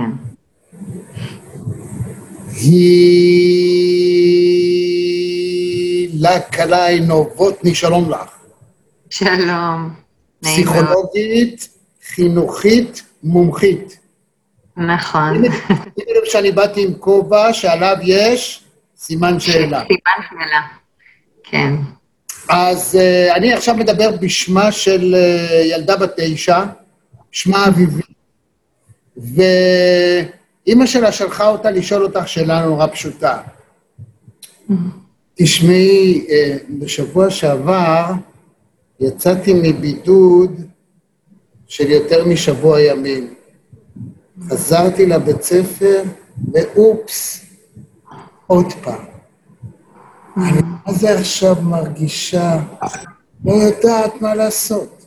כן. הילה קלעי נובוטני, שלום לך. שלום. פסיכולוגית, חינוכית, מומחית. נכון. שימי לב שאני באתי עם כובע שעליו יש סימן שאלה. סימן שאלה. כן. אז uh, אני עכשיו מדבר בשמה של uh, ילדה בת תשע, שמה אביבי, ואימא שלה שלחה אותה לשאול אותך שאלה נורא פשוטה. תשמעי, uh, בשבוע שעבר יצאתי מבידוד של יותר משבוע ימים. חזרתי לבית ספר, ואופס, עוד פעם. אני מה זה עכשיו מרגישה? לא יודעת מה לעשות.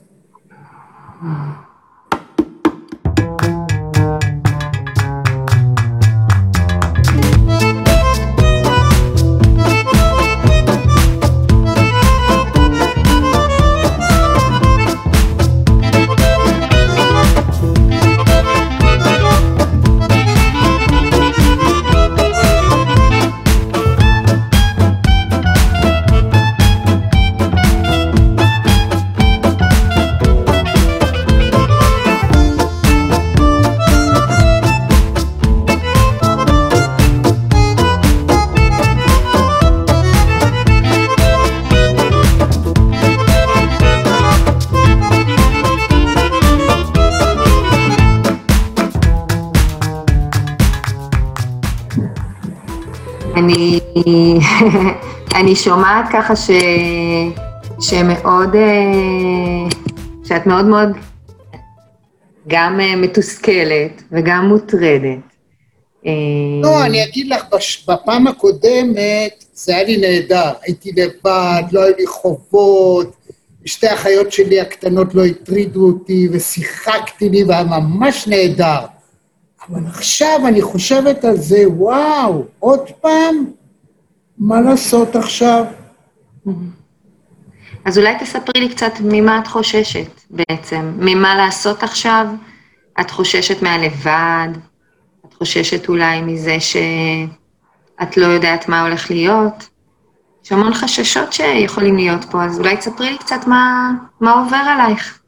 אני, שומעת ככה ש, שמאוד, אה, שאת מאוד מאוד גם אה, מתוסכלת וגם מוטרדת. אה, לא, אני אגיד לך, בש- בפעם הקודמת זה היה לי נהדר. הייתי לבד, לא היו לי חובות, שתי האחיות שלי הקטנות לא הטרידו אותי, ושיחקתי לי, והיה ממש נהדר. אבל עכשיו אני חושבת על זה, וואו, עוד פעם? מה לעשות עכשיו? אז אולי תספרי לי קצת ממה את חוששת בעצם, ממה לעשות עכשיו? את חוששת מהלבד? את חוששת אולי מזה שאת לא יודעת מה הולך להיות? יש המון חששות שיכולים להיות פה, אז אולי תספרי לי קצת מה, מה עובר עלייך.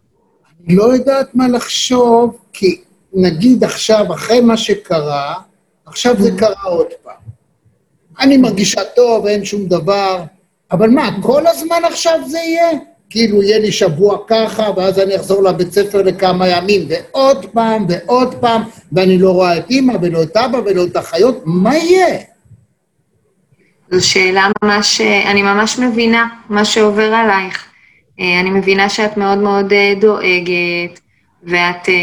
אני לא יודעת מה לחשוב, כי נגיד עכשיו, אחרי מה שקרה, עכשיו זה קרה עוד פעם. אני מרגישה טוב, אין שום דבר, אבל מה, כל הזמן עכשיו זה יהיה? כאילו, יהיה לי שבוע ככה, ואז אני אחזור לבית ספר לכמה ימים, ועוד פעם, ועוד פעם, ואני לא רואה את אימא, ולא את אבא, ולא את האחיות, מה יהיה? זו שאלה ממש, אני ממש מבינה מה שעובר עלייך. אה, אני מבינה שאת מאוד מאוד אה, דואגת, ואת אה,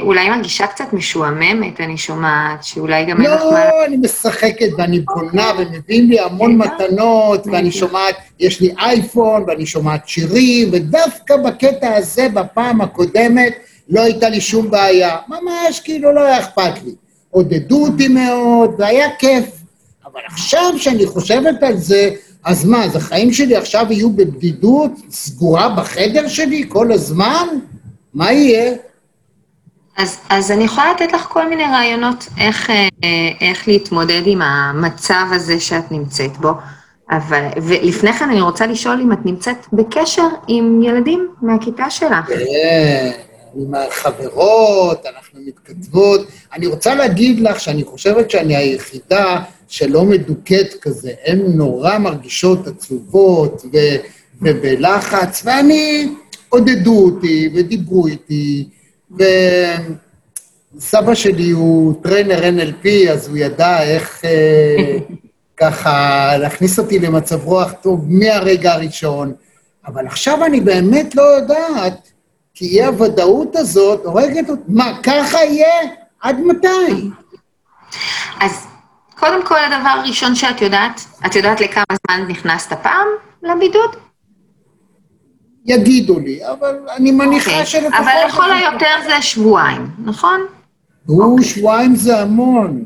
אולי מרגישה קצת משועממת, אני שומעת, שאולי גם אין לך מה... לא, אני משחקת ואני בונה, ומביאים לי המון מתנות, ואני שומעת, יש לי אייפון, ואני שומעת שירים, ודווקא בקטע הזה, בפעם הקודמת, לא הייתה לי שום בעיה. ממש כאילו לא היה אכפת לי. עודדו אותי מאוד, והיה כיף. אבל עכשיו שאני חושבת על זה, אז מה, אז החיים שלי עכשיו יהיו בבדידות, סגורה בחדר שלי כל הזמן? מה יהיה? אז, אז אני יכולה לתת לך כל מיני רעיונות איך, אה, איך להתמודד עם המצב הזה שאת נמצאת בו, אבל, ולפני כן אני רוצה לשאול אם את נמצאת בקשר עם ילדים מהכיתה שלך. כן, עם החברות, אנחנו מתכתבות. אני רוצה להגיד לך שאני חושבת שאני היחידה שלא מדוכאת כזה. הן נורא מרגישות עצובות ו- ובלחץ, ואני, עודדו אותי ודיברו איתי, וסבא שלי הוא trainer NLP, אז הוא ידע איך אה, ככה להכניס אותי למצב רוח טוב מהרגע הראשון. אבל עכשיו אני באמת לא יודעת, כי אי הוודאות הזאת הורגת אותי. מה, ככה יהיה? עד מתי? אז קודם כל, הדבר הראשון שאת יודעת, את יודעת לכמה זמן נכנסת פעם לבידוד? יגידו לי, אבל אני מניחה אוקיי. שלפחות... אבל לכל היותר זה שבועיים, נכון? הוא, שבועיים זה המון.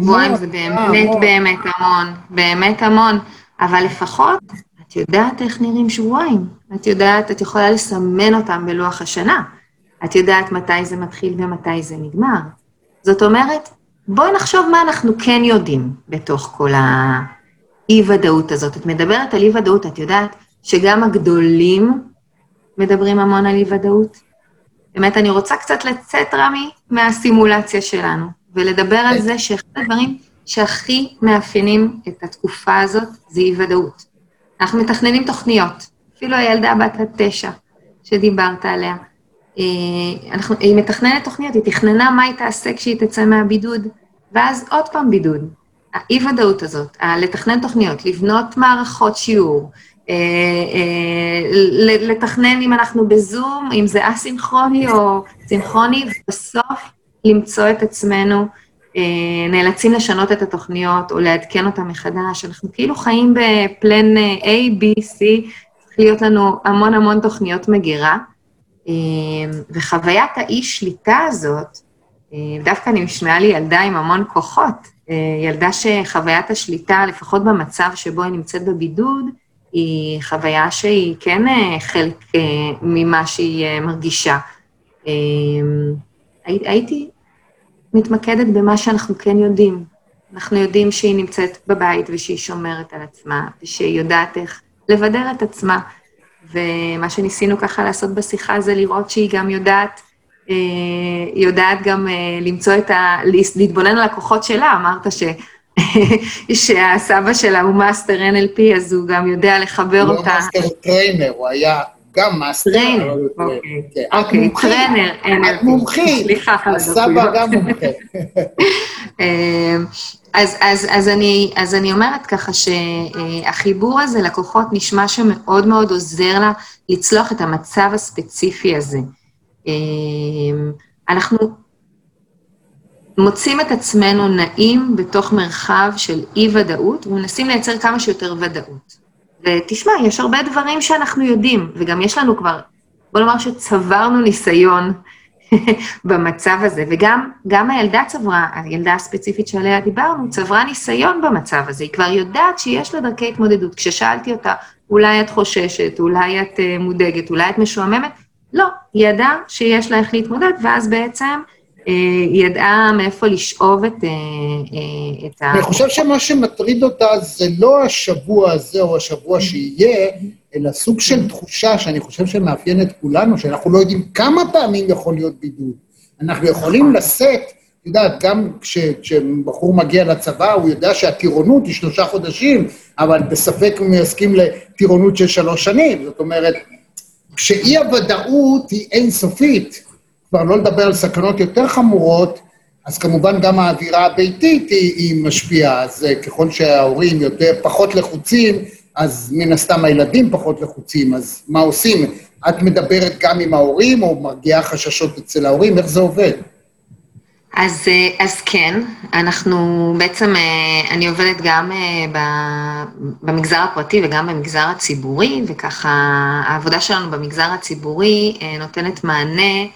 שבועיים זה באמת המון. באמת המון, באמת המון, אבל לפחות את יודעת איך נראים שבועיים. את יודעת, את יכולה לסמן אותם בלוח השנה. את יודעת מתי זה מתחיל ומתי זה נגמר. זאת אומרת, בואי נחשוב מה אנחנו כן יודעים בתוך כל האי-ודאות הזאת. את מדברת על אי-ודאות, את יודעת שגם הגדולים מדברים המון על אי-ודאות? באמת, אני רוצה קצת לצאת, רמי, מהסימולציה שלנו, ולדבר על זה שאחד הדברים שהכי מאפיינים את התקופה הזאת זה אי-ודאות. אנחנו מתכננים תוכניות, אפילו הילדה בת התשע שדיברת עליה. אה, אנחנו, היא מתכננת תוכניות, היא תכננה מה היא תעשה כשהיא תצא מהבידוד, ואז עוד פעם בידוד. האי-ודאות הזאת, לתכנן תוכניות, לבנות מערכות שיעור, לתכנן אם אנחנו בזום, אם זה א-סינכרוני או סינכרוני, ובסוף למצוא את עצמנו אה, נאלצים לשנות את התוכניות או לעדכן אותן מחדש. אנחנו כאילו חיים בפלן A, B, C, צריך להיות לנו המון המון תוכניות מגירה, וחוויית האי-שליטה הזאת, דווקא נשמעה לי ילדה עם המון כוחות, ילדה שחוויית השליטה, לפחות במצב שבו היא נמצאת בבידוד, היא חוויה שהיא כן אה, חלק אה, ממה שהיא אה, מרגישה. הייתי מתמקדת במה שאנחנו כן יודעים. אנחנו יודעים שהיא נמצאת בבית ושהיא שומרת על עצמה, ושהיא יודעת איך לבדר את עצמה. ומה שניסינו ככה לעשות בשיחה זה לראות שהיא גם יודעת, יודעת גם למצוא את ה... להתבונן על הכוחות שלה. אמרת ש... שהסבא שלה הוא master NLP, אז הוא גם יודע לחבר לא אותה. לא master trainer, הוא היה גם master. trainer, אוקיי. אוקיי, trainer NLP. את מומחית. סליחה על הסבא גם מומחה. אמ, אז, אז, אז, אני, אז אני אומרת ככה שהחיבור הזה לקוחות נשמע שמאוד מאוד עוזר לה לצלוח את המצב הספציפי הזה. אמ, אנחנו מוצאים את עצמנו נעים בתוך מרחב של אי-ודאות, ומנסים לייצר כמה שיותר ודאות. ותשמע, יש הרבה דברים שאנחנו יודעים, וגם יש לנו כבר, בוא נאמר שצברנו ניסיון במצב הזה, וגם גם הילדה צברה, הילדה הספציפית שעליה דיברנו, צברה ניסיון במצב הזה, היא כבר יודעת שיש לה דרכי התמודדות. כששאלתי אותה, אולי את חוששת, אולי את uh, מודאגת, אולי את משועממת, לא, היא ידעה שיש לה איך להתמודד, ואז בעצם היא אה, ידעה מאיפה לשאוב את, אה, אה, את ה... אני חושב שמה שמטריד אותה זה לא השבוע הזה או השבוע שיהיה, אלא סוג של תחושה שאני חושב שמאפיין את כולנו, שאנחנו לא יודעים כמה פעמים יכול להיות בידוד. אנחנו יכולים לשאת, את יודעת, גם כש, כשבחור מגיע לצבא, הוא יודע שהטירונות היא שלושה חודשים, אבל בספק אם הוא יסכים לטירונות של שלוש שנים. זאת אומרת, כשאי-הוודאות היא אינסופית, כבר לא לדבר על סכנות יותר חמורות, אז כמובן גם האווירה הביתית היא, היא משפיעה, אז אה, ככל שההורים יותר, פחות לחוצים, אז מן הסתם הילדים פחות לחוצים, אז מה עושים? את מדברת גם עם ההורים, או מרגיעה חששות אצל ההורים? איך זה עובד? אז, אה, אז כן, אנחנו בעצם, אה, אני עובדת גם במגזר הפרטי וגם במגזר הציבורי, וככה העבודה שלנו במגזר הציבורי נותנת מענה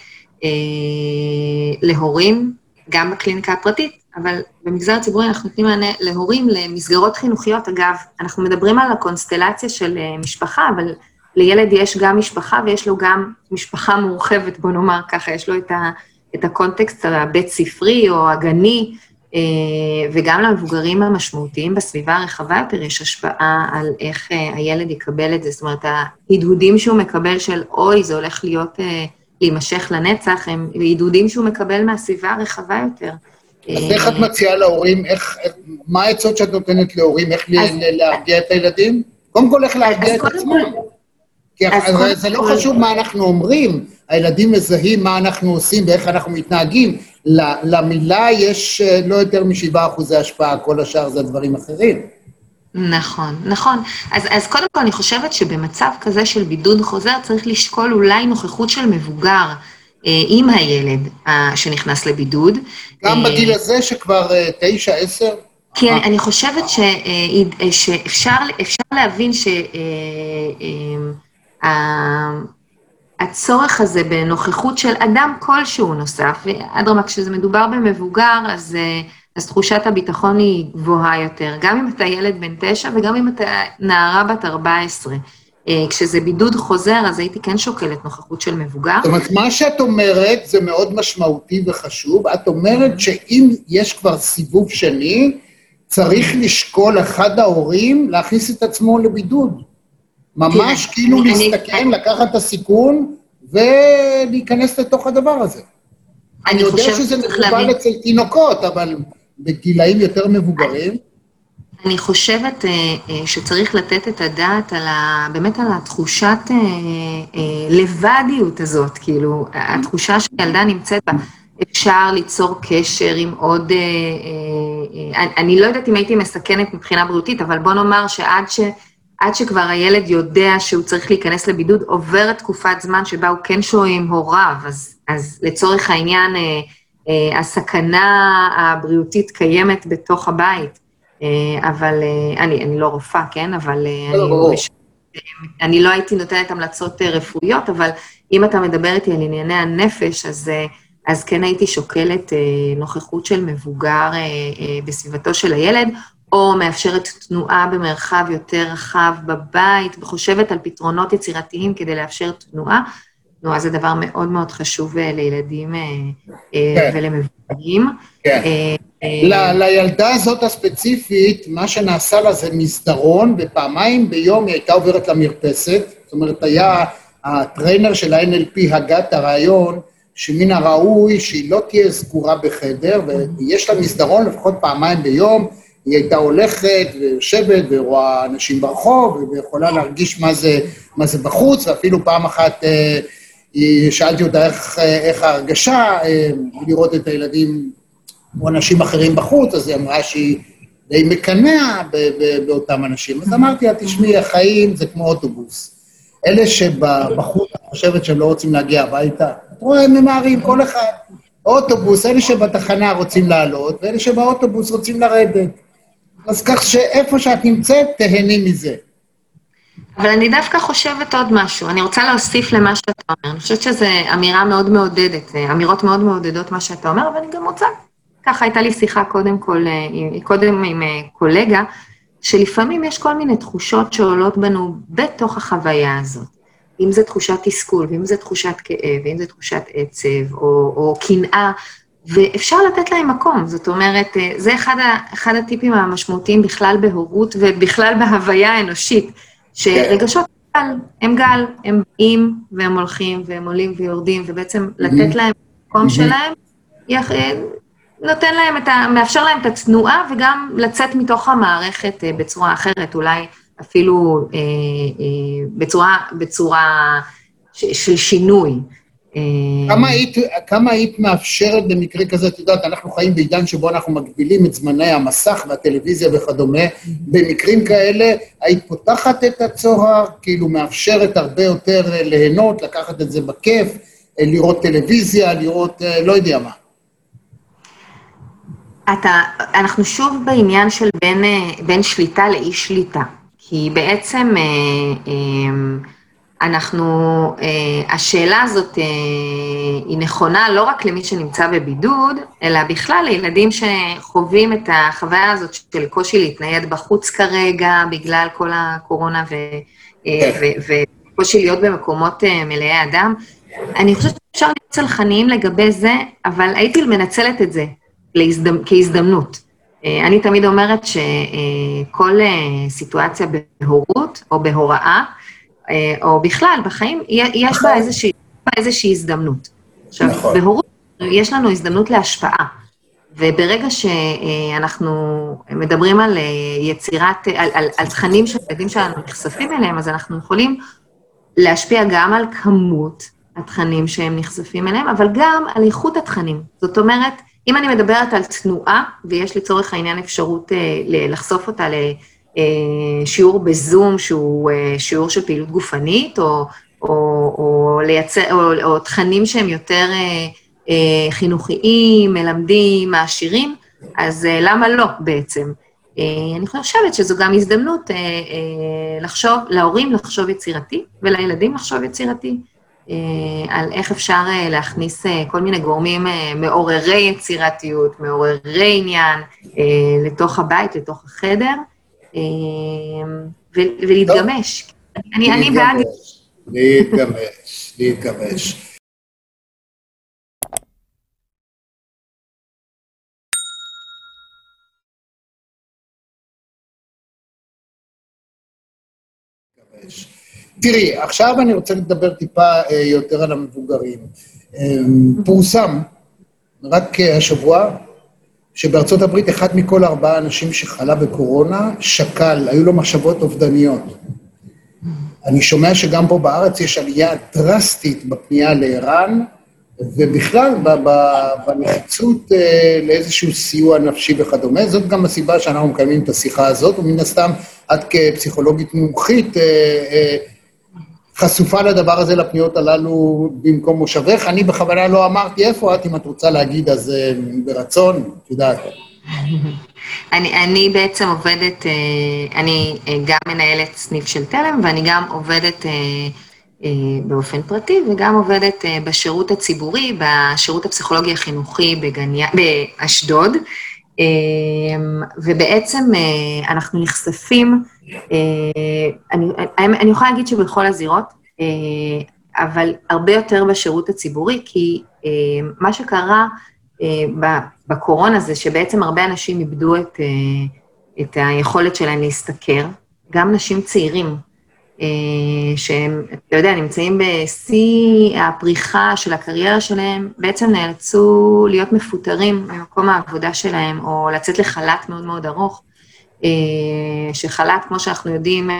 להורים, גם בקליניקה הפרטית, אבל במגזר הציבורי אנחנו נותנים מענה להורים למסגרות חינוכיות. אגב, אנחנו מדברים על הקונסטלציה של אה, משפחה, אבל לילד יש גם משפחה ויש לו גם משפחה מורחבת, בוא נאמר ככה, יש לו את, ה, את הקונטקסט הבית-ספרי או הגני, אה, וגם למבוגרים המשמעותיים בסביבה הרחבה יותר יש השפעה על איך הילד יקבל את זה, זאת אומרת, ההדהודים שהוא מקבל של אוי, זה הולך להיות... להימשך לנצח, הם עידודים שהוא מקבל מהסביבה הרחבה יותר. אז איך את מציעה להורים, איך, מה העצות שאת נותנת להורים, איך להרגיע את הילדים? קודם כל, איך להרגיע את עצמם. כי זה לא חשוב מה אנחנו אומרים, הילדים מזהים מה אנחנו עושים ואיך אנחנו מתנהגים. למילה יש אה, לא יותר משבעה אחוזי השפעה, כל השאר זה דברים אחרים. נכון, נכון. אז, אז קודם כל אני חושבת שבמצב כזה של בידוד חוזר צריך לשקול אולי נוכחות של מבוגר אה, עם הילד אה, שנכנס לבידוד. גם אה, בגיל הזה שכבר אה, תשע, עשר? כן, אני חושבת ש, אה, אה שאפשר להבין שהצורך אה, הזה בנוכחות של אדם כלשהו נוסף, ואדרמה, כשזה מדובר במבוגר, אז... אה, אז תחושת הביטחון היא גבוהה יותר, גם אם אתה ילד בן תשע וגם אם אתה נערה בת 14. כשזה בידוד חוזר, אז הייתי כן שוקלת נוכחות של מבוגר. זאת אומרת, מה שאת אומרת זה מאוד משמעותי וחשוב. את אומרת שאם יש כבר סיבוב שני, צריך לשקול אחד ההורים להכניס את עצמו לבידוד. ממש כאילו להסתכן, לקחת את הסיכון ולהיכנס לתוך הדבר הזה. אני יודע שזה מקובל אצל תינוקות, אבל בגילאים יותר מבוגרים... אני חושבת uh, שצריך לתת את הדעת על ה... באמת על התחושת uh, לבדיות הזאת, כאילו, התחושה שילדה נמצאת בה. אפשר ליצור קשר עם עוד... אני לא יודעת אם הייתי מסכנת מבחינה בריאותית, אבל בוא נאמר שעד ש... עד שכבר הילד יודע שהוא צריך להיכנס לבידוד, עוברת תקופת זמן שבה הוא כן שוהה עם הוריו, אז, אז לצורך העניין, אה, אה, הסכנה הבריאותית קיימת בתוך הבית. אה, אבל אה, אני, אני לא רופאה, כן? אבל אה, לא, אני, מש... אני לא הייתי נותנת המלצות אה, רפואיות, אבל אם אתה מדבר איתי על ענייני הנפש, אז, אה, אז כן הייתי שוקלת אה, נוכחות של מבוגר אה, אה, בסביבתו של הילד, או מאפשרת תנועה במרחב יותר רחב בבית, וחושבת על פתרונות יצירתיים כדי לאפשר תנועה. תנועה זה דבר מאוד מאוד חשוב אה, לילדים אה, אה, כן. ולמבוגרים. כן. ל- לילדה הזאת הספציפית, מה שנעשה לה זה מסדרון, ופעמיים ביום היא הייתה עוברת למרפסת. זאת אומרת, היה הטריינר של ה-NLP הגה את הרעיון שמן הראוי שהיא לא תהיה סגורה בחדר, ויש לה מסדרון לפחות פעמיים ביום, היא הייתה הולכת ויושבת ורואה אנשים ברחוב, ויכולה להרגיש מה זה, מה זה בחוץ, ואפילו פעם אחת אה, שאלתי אותה איך, איך ההרגשה, אה, לראות את הילדים או אנשים אחרים בחוץ, אז היא אמרה שהיא די מקנאה באותם אנשים. אז אמרתי לה, תשמעי, החיים זה כמו אוטובוס. אלה שבחוץ, את חושבת שהם לא רוצים להגיע הביתה, את רואה, הם ממהרים, כל אחד. אוטובוס, אלה שבתחנה רוצים לעלות, ואלה שבאוטובוס רוצים לרדת. אז כך שאיפה שאת נמצאת, תהני מזה. אבל אני דווקא חושבת עוד משהו, אני רוצה להוסיף למה שאתה אומר. אני חושבת שזו אמירה מאוד מעודדת, אמירות מאוד מעודדות מה שאתה אומר, ואני גם רוצה, ככה הייתה לי שיחה קודם כל, קודם עם קולגה, שלפעמים יש כל מיני תחושות שעולות בנו בתוך החוויה הזאת. אם זו תחושת תסכול, ואם זו תחושת כאב, ואם זו תחושת עצב, או, קנאה, ואפשר לתת להם מקום. זאת אומרת, אה, זה אחד, ה, אחד הטיפים המשמעותיים בכלל בהורות ובכלל בהוויה האנושית, שרגשות גל, הם גל, הם באים והם הולכים והם עולים ויורדים, ובעצם לתת להם מקום שלהם, יח... אה, נותן להם את ה... מאפשר להם את התנועה וגם לצאת מתוך המערכת אה, בצורה אחרת, אולי אפילו אה, אה, בצורה, בצורה של שינוי. אה, כמה היית, כמה היית מאפשרת במקרה כזה, את יודעת, אנחנו חיים בעידן שבו אנחנו מגבילים את זמני המסך והטלוויזיה וכדומה, במקרים כאלה היית פותחת את הצוהר, כאילו מאפשרת הרבה יותר ליהנות, לקחת את זה בכיף, לראות טלוויזיה, לראות לא יודע מה. אתה, אנחנו שוב בעניין של בין, בין שליטה לאי שליטה, כי בעצם אנחנו, אה, השאלה הזאת אה, היא נכונה לא רק למי שנמצא בבידוד, אלא בכלל לילדים שחווים את החוויה הזאת של קושי להתנייד בחוץ כרגע, בגלל כל הקורונה ו, אה, ו, וקושי להיות במקומות מלאי אדם. אני חושבת שאפשר להיות צלחניים לגבי זה, אבל הייתי מנצלת את זה להזדמ... כהזדמנות. אני תמיד אומרת שכל סיטואציה בהורות או בהוראה, אה, או בכלל, בחיים, יש בה איזושהי, איזושהי הזדמנות. עכשיו, נכון. בהורות יש לנו הזדמנות להשפעה, וברגע שאנחנו מדברים על אה, יצירת, על, על, על תכנים שהילדים שלנו נחשפים אליהם, אז אנחנו יכולים להשפיע גם על כמות התכנים שהם נחשפים אליהם, אבל גם על איכות התכנים. זאת אומרת, אם אני מדברת על תנועה, ויש לצורך העניין אפשרות אה, לחשוף אותה אה, שיעור בזום שהוא אה, שיעור של פעילות גופנית, או, או, או, לייצר, או, או תכנים שהם יותר אה, חינוכיים, מלמדים, מעשירים, אז למה לא בעצם? אני חושבת שזו גם הזדמנות לחשוב, להורים לחשוב יצירתי, ולילדים לחשוב יצירתי, על איך אפשר להכניס כל מיני גורמים מעוררי יצירתיות, מעוררי עניין, לתוך הבית, לתוך החדר, ולהתגמש. אני, אני בעד... להתגבש, להתגבש. תראי, עכשיו אני רוצה לדבר טיפה אה, יותר על המבוגרים. אה, פורסם רק השבוע שבארצות הברית אחד מכל ארבעה אנשים שחלה בקורונה שקל, היו לו מחשבות אובדניות. אני שומע שגם פה בארץ יש עלייה דרסטית בפנייה לער"ן, ובכלל בנחיצות אה, לאיזשהו סיוע נפשי וכדומה. זאת גם הסיבה שאנחנו מקיימים את השיחה הזאת, ומן הסתם את כפסיכולוגית מומחית אה, אה, חשופה לדבר הזה, לפניות הללו במקום מושבך. אני בכוונה לא אמרתי איפה את, אם את רוצה להגיד אז ברצון, את יודעת. אני, אני בעצם עובדת, אני גם מנהלת סניף של תלם ואני גם עובדת אה, באופן פרטי, וגם עובדת אה, בשירות הציבורי, בשירות הפסיכולוגי החינוכי בגניה, באשדוד, אה, ובעצם אנחנו נחשפים, אני, אני יכולה להגיד שבכל הזירות, אבל הרבה יותר בשירות הציבורי, כי מה שקרה בקורונה זה שבעצם הרבה אנשים איבדו את, את היכולת שלהם להשתכר, גם נשים צעירים אה, שהם, אתה יודע, נמצאים בשיא הפריחה של הקריירה שלהם, בעצם נאלצו להיות מפוטרים ממקום העבודה שלהם, או לצאת לחל"ת מאוד מאוד ארוך, אה, שחל"ת, כמו שאנחנו יודעים, אה,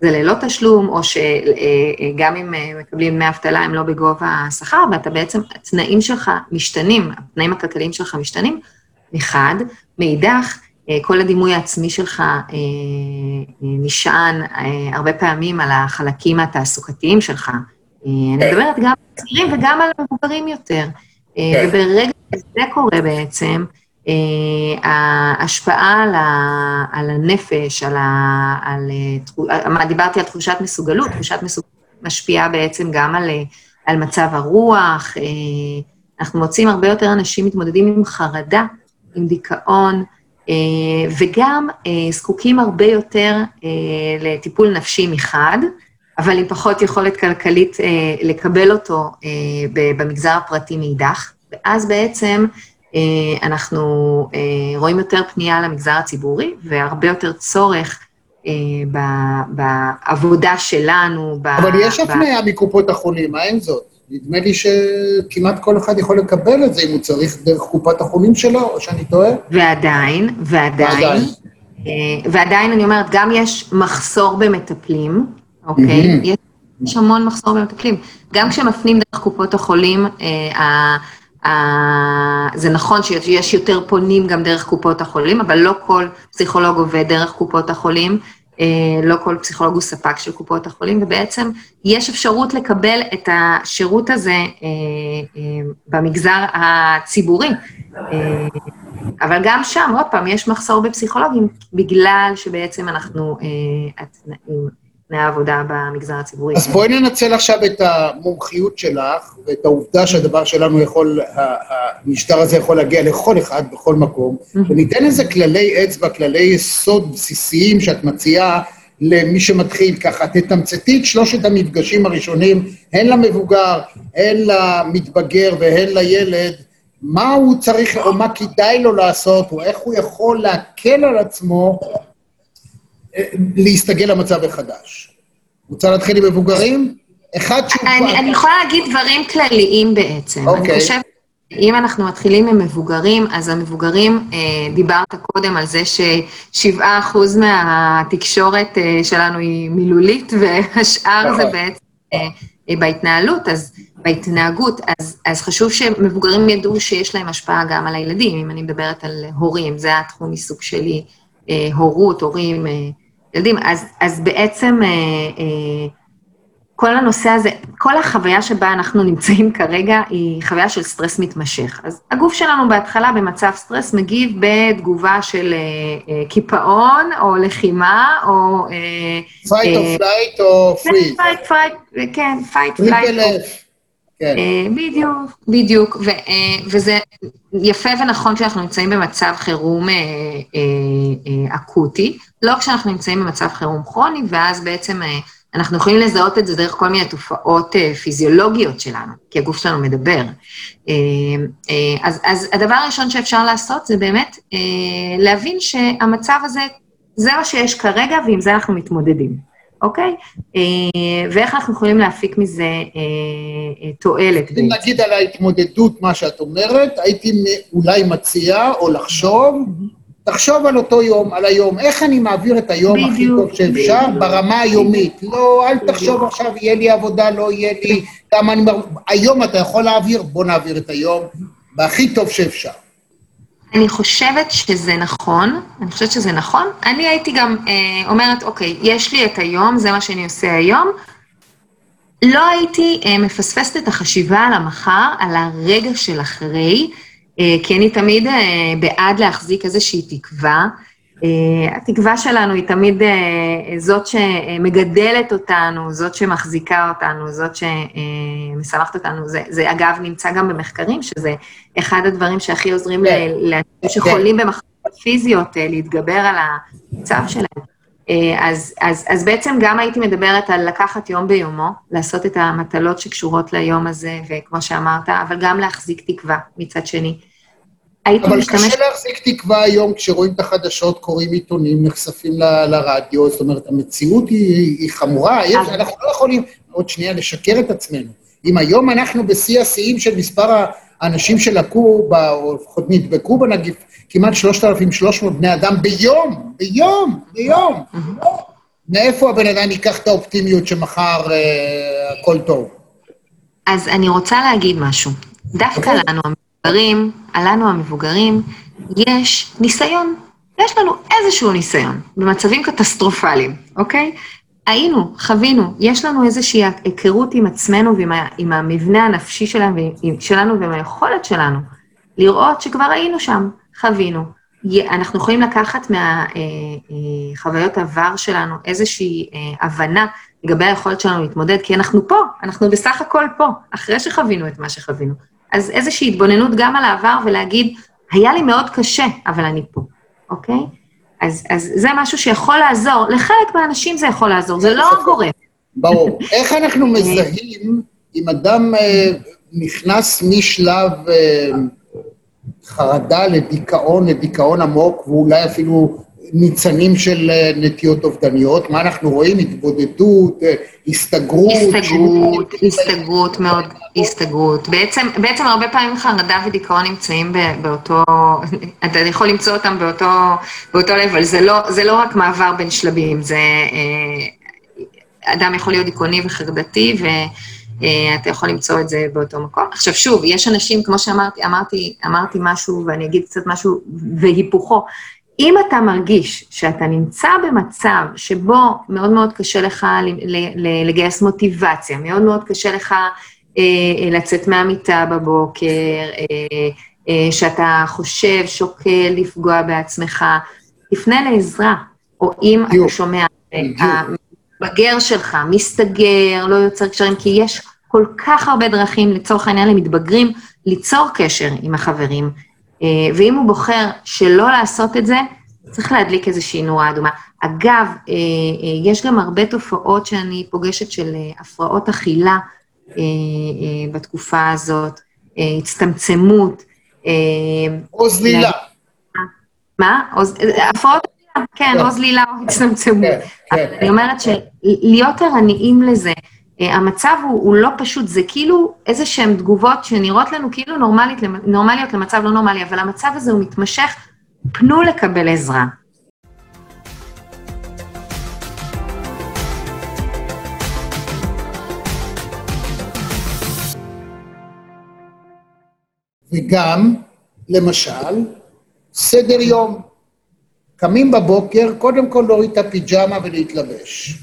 זה ללא תשלום, או שגם אם מקבלים דמי אבטלה הם לא בגובה השכר, ואתה בעצם, התנאים שלך משתנים, התנאים הכלכליים שלך משתנים, מחד, מאידך, אה, כל הדימוי העצמי שלך אה, אה, נשען הרבה פעמים על החלקים התעסוקתיים שלך. אני כן. מדברת גם על צעירים וגם על מבוגרים יותר. כן. וברגע שזה קורה בעצם, ההשפעה על, ה, על הנפש, על ה, על, דיברתי על תחושת מסוגלות, תחושת מסוגלות משפיעה בעצם גם על, על מצב הרוח, אנחנו מוצאים הרבה יותר אנשים מתמודדים עם חרדה, עם דיכאון, אה, וגם אה, זקוקים הרבה יותר אה, לטיפול נפשי מחד, אבל עם פחות יכולת כלכלית לקבל אותו במגזר הפרטי מאידך, ואז בעצם אנחנו רואים יותר פנייה למגזר הציבורי והרבה יותר צורך בעבודה שלנו. אבל יש הפניה מקופות החולים, מה עם זאת? נדמה לי שכמעט כל אחד יכול לקבל את זה אם הוא צריך דרך קופת החולים שלו, או שאני טועה. ועדיין, ועדיין, ועדיין, אה, ועדיין אני אומרת, גם יש מחסור במטפלים, אוקיי? Mm-hmm. יש המון מחסור במטפלים. גם כשמפנים דרך קופות החולים, אה, זה נכון שיש יותר פונים גם דרך קופות החולים, אבל לא כל פסיכולוג עובד דרך קופות החולים. אה, לא כל פסיכולוג הוא ספק של קופות החולים, ובעצם יש אפשרות לקבל את השירות הזה אה, אה, במגזר הציבורי. אבל גם שם, עוד פעם, יש מחסור בפסיכולוגים, בגלל שבעצם אנחנו, התנאים, תנאי העבודה במגזר הציבורי. אז בואי ננצל עכשיו את המומחיות שלך, ואת העובדה שהדבר שלנו יכול, המשטר הזה יכול להגיע לכל אחד, בכל מקום, וניתן איזה כללי אצבע, כללי יסוד בסיסיים שאת מציעה למי שמתחיל ככה. תתמצתי את שלושת המפגשים הראשונים, הן למבוגר, הן למתבגר והן לילד, מה הוא צריך, או מה כדאי לו לעשות, או איך הוא יכול להקל על עצמו להסתגל למצב החדש. רוצה להתחיל עם מבוגרים? אחד שהוא... אני, אני יכולה להגיד דברים כלליים בעצם. אוקיי. אני חושבת, אם אנחנו מתחילים עם מבוגרים, אז המבוגרים, אה, דיברת קודם על זה ששבעה אחוז מהתקשורת אה, שלנו היא מילולית, והשאר נכון. זה בעצם אה, בהתנהלות, אז בהתנהגות, אז, אז חשוב שמבוגרים ידעו שיש להם השפעה גם על הילדים, אם אני מדברת על הורים, זה התחום עיסוק שלי, הורות, הורים, ילדים, אז, אז בעצם אה, אה, כל הנושא הזה, כל החוויה שבה אנחנו נמצאים כרגע היא חוויה של סטרס מתמשך. אז הגוף שלנו בהתחלה במצב סטרס מגיב בתגובה של אה, אה, קיפאון או לחימה או... fight or flight או freeze. fight, fight, כן, fight, flight. כן. אה, בדיוק, בדיוק, ו, אה, וזה יפה ונכון כשאנחנו נמצאים במצב חירום אה, אקוטי, לא כשאנחנו נמצאים במצב חירום כרוני, ואז בעצם אנחנו יכולים לזהות את זה דרך כל מיני תופעות פיזיולוגיות שלנו, כי הגוף שלנו מדבר. אז, אז הדבר הראשון שאפשר לעשות זה באמת להבין שהמצב הזה, זה מה שיש כרגע, ועם זה אנחנו מתמודדים, אוקיי? אה, ואיך אנחנו יכולים להפיק מזה אה, אה, תועלת. אם נגיד על ההתמודדות, מה שאת אומרת, הייתי אולי מציע, או לחשוב, תחשוב על אותו יום, על היום, איך אני מעביר את היום הכי טוב שאפשר בדיוק. ברמה היומית. לא, אל תחשוב בדיוק. עכשיו, יהיה לי עבודה, לא יהיה לי, כמה אני... היום אתה יכול להעביר, בוא נעביר את היום בהכי טוב שאפשר. אני חושבת שזה נכון, אני חושבת שזה נכון. אני הייתי גם אה, אומרת, אוקיי, יש לי את היום, זה מה שאני עושה היום. לא הייתי אה, מפספסת את החשיבה על המחר, על הרגע של אחרי, אה, כי אני תמיד אה, בעד להחזיק איזושהי תקווה. אה, התקווה שלנו היא תמיד אה, זאת שמגדלת אותנו, זאת שמחזיקה אותנו, זאת שמשמחת אותנו. זה, זה אגב נמצא גם במחקרים, שזה אחד הדברים שהכי עוזרים כן. לאנשים שחולים במחלות פיזיות אה, להתגבר על המצב שלהם. אז, אז, אז בעצם גם הייתי מדברת על לקחת יום ביומו, לעשות את המטלות שקשורות ליום הזה, וכמו שאמרת, אבל גם להחזיק תקווה מצד שני. הייתי אבל משתמשת... קשה להחזיק תקווה היום כשרואים את החדשות, קוראים עיתונים, נחשפים ל- לרדיו, זאת אומרת, המציאות היא, היא חמורה, יש, אבל- אנחנו לא יכולים עוד שנייה לשקר את עצמנו. אם היום אנחנו בשיא השיאים של מספר האנשים שלקו, ב- או לפחות נדבקו בנגיף, כמעט 3,300 בני אדם ביום, ביום, ביום. מאיפה הבן אדם ייקח את האופטימיות שמחר אה, הכל טוב? אז אני רוצה להגיד משהו. דווקא אוקיי. לנו לנו המבוגרים, יש ניסיון. יש לנו איזשהו ניסיון במצבים קטסטרופליים, אוקיי? היינו, חווינו, יש לנו איזושהי היכרות עם עצמנו ועם המבנה הנפשי שלנו, ועם- היכולת שלנו לראות שכבר היינו שם, חווינו. אנחנו יכולים לקחת מהחוויות עבר שלנו איזושהי אה, הבנה לגבי היכולת שלנו להתמודד, כי אנחנו פה, אנחנו בסך הכל פה, אחרי שחווינו את מה שחווינו. אז איזושהי התבוננות גם על העבר ולהגיד, היה לי מאוד קשה, אבל אני פה, אוקיי? אז, אז זה משהו שיכול לעזור, לחלק מהאנשים זה יכול לעזור, זה לא גורם. ברור. איך אנחנו מזהים אם אדם אה, נכנס משלב אה, חרדה לדיכאון, לדיכאון עמוק, ואולי אפילו ניצנים של אה, נטיות אובדניות? מה אנחנו רואים? התבודדות, אה, הסתגרות? הסתגרות, הסתגרות מאוד, הסתגרות. בעצם, בעצם הרבה פעמים חרדה ודיכאון נמצאים באותו, אתה יכול למצוא אותם באותו, באותו level, זה לא, זה לא רק מעבר בין שלבים, זה אה, אדם יכול להיות דיכאוני וחרדתי, ואתה יכול למצוא את זה באותו מקום. עכשיו שוב, יש אנשים, כמו שאמרתי, אמרתי, אמרתי משהו, ואני אגיד קצת משהו והיפוכו. אם אתה מרגיש שאתה נמצא במצב שבו מאוד מאוד קשה לך לגייס מוטיבציה, מאוד מאוד קשה לך אה, אה, לצאת מהמיטה בבוקר, אה, שאתה חושב, שוקל לפגוע בעצמך, תפנה לעזרה. או אם אתה שומע. המתבגר שלך מסתגר, לא יוצר קשרים, כי יש כל כך הרבה דרכים, לצורך העניין למתבגרים, ליצור קשר עם החברים. אה, ואם הוא בוחר שלא לעשות את זה, צריך להדליק איזושהי נורה אדומה. אגב, אה, אה, יש גם הרבה תופעות שאני פוגשת של הפרעות אכילה בתקופה הזאת, הצטמצמות. או זלילה. מה? הפרעות אכילה, כן, כן. או זלילה או הצטמצמות. כן, כן. אבל אני אומרת שלהיות ערניים לזה, המצב הוא, הוא לא פשוט, זה כאילו איזה שהן תגובות שנראות לנו כאילו נורמלית, נורמליות למצב לא נורמלי, אבל המצב הזה הוא מתמשך, פנו לקבל עזרה. וגם, למשל, סדר יום. קמים בבוקר, קודם כל להוריד את הפיג'מה ולהתלבש.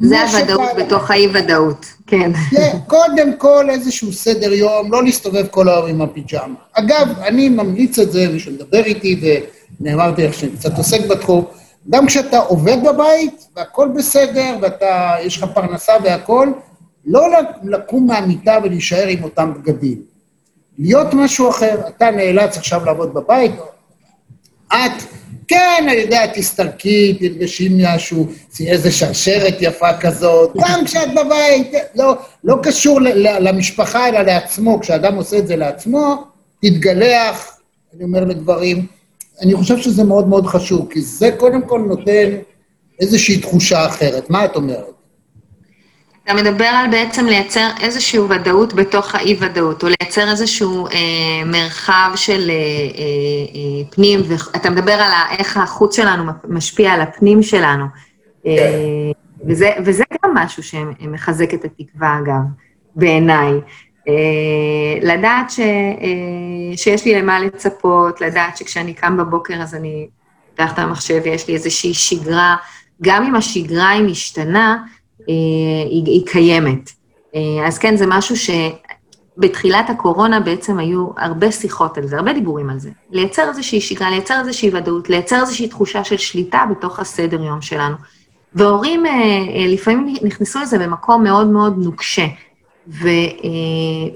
זה הוודאות. בתוך האי-ודאות, כן. זה קודם כל איזשהו סדר יום, לא להסתובב כל היום עם הפיג'מה. אגב, אני ממליץ את זה, מי שמדבר איתי, ונאמרתי לך שאני קצת עוסק בתחום, גם כשאתה עובד בבית, והכל בסדר, ואתה, יש לך פרנסה והכל, לא לקום מהמיטה ולהישאר עם אותם בגדים. להיות משהו אחר, אתה נאלץ עכשיו לעבוד בבית, את כן, אני יודע, תסתלקי, תלבשי משהו, איזה שרשרת יפה כזאת, גם כשאת בבית, לא, לא קשור למשפחה, אלא לעצמו. כשאדם עושה את זה לעצמו, תתגלח, אני אומר לגברים. אני חושב שזה מאוד מאוד חשוב, כי זה קודם כל נותן איזושהי תחושה אחרת. מה את אומרת? אתה מדבר על בעצם לייצר איזושהי ודאות בתוך האי-ודאות, או לייצר איזשהו אה, מרחב של אה, אה, אה, פנים, ואתה מדבר על איך החוץ שלנו משפיע על הפנים שלנו. אה, וזה, וזה גם משהו שמחזק את התקווה, אגב, בעיניי. אה, לדעת ש, אה, שיש לי למה לצפות, לדעת שכשאני קם בבוקר אז אני פותח את המחשב ויש לי איזושהי שגרה, גם אם השגרה היא משתנה, היא, היא קיימת. אה, אז כן, זה משהו שבתחילת הקורונה בעצם היו הרבה שיחות על זה, הרבה דיבורים על זה. לייצר איזושהי שגרה, לייצר איזושהי ודאות, לייצר איזושהי תחושה של שליטה בתוך הסדר יום שלנו. והורים אה, לפעמים נכנסו לזה במקום מאוד מאוד נוקשה. ו,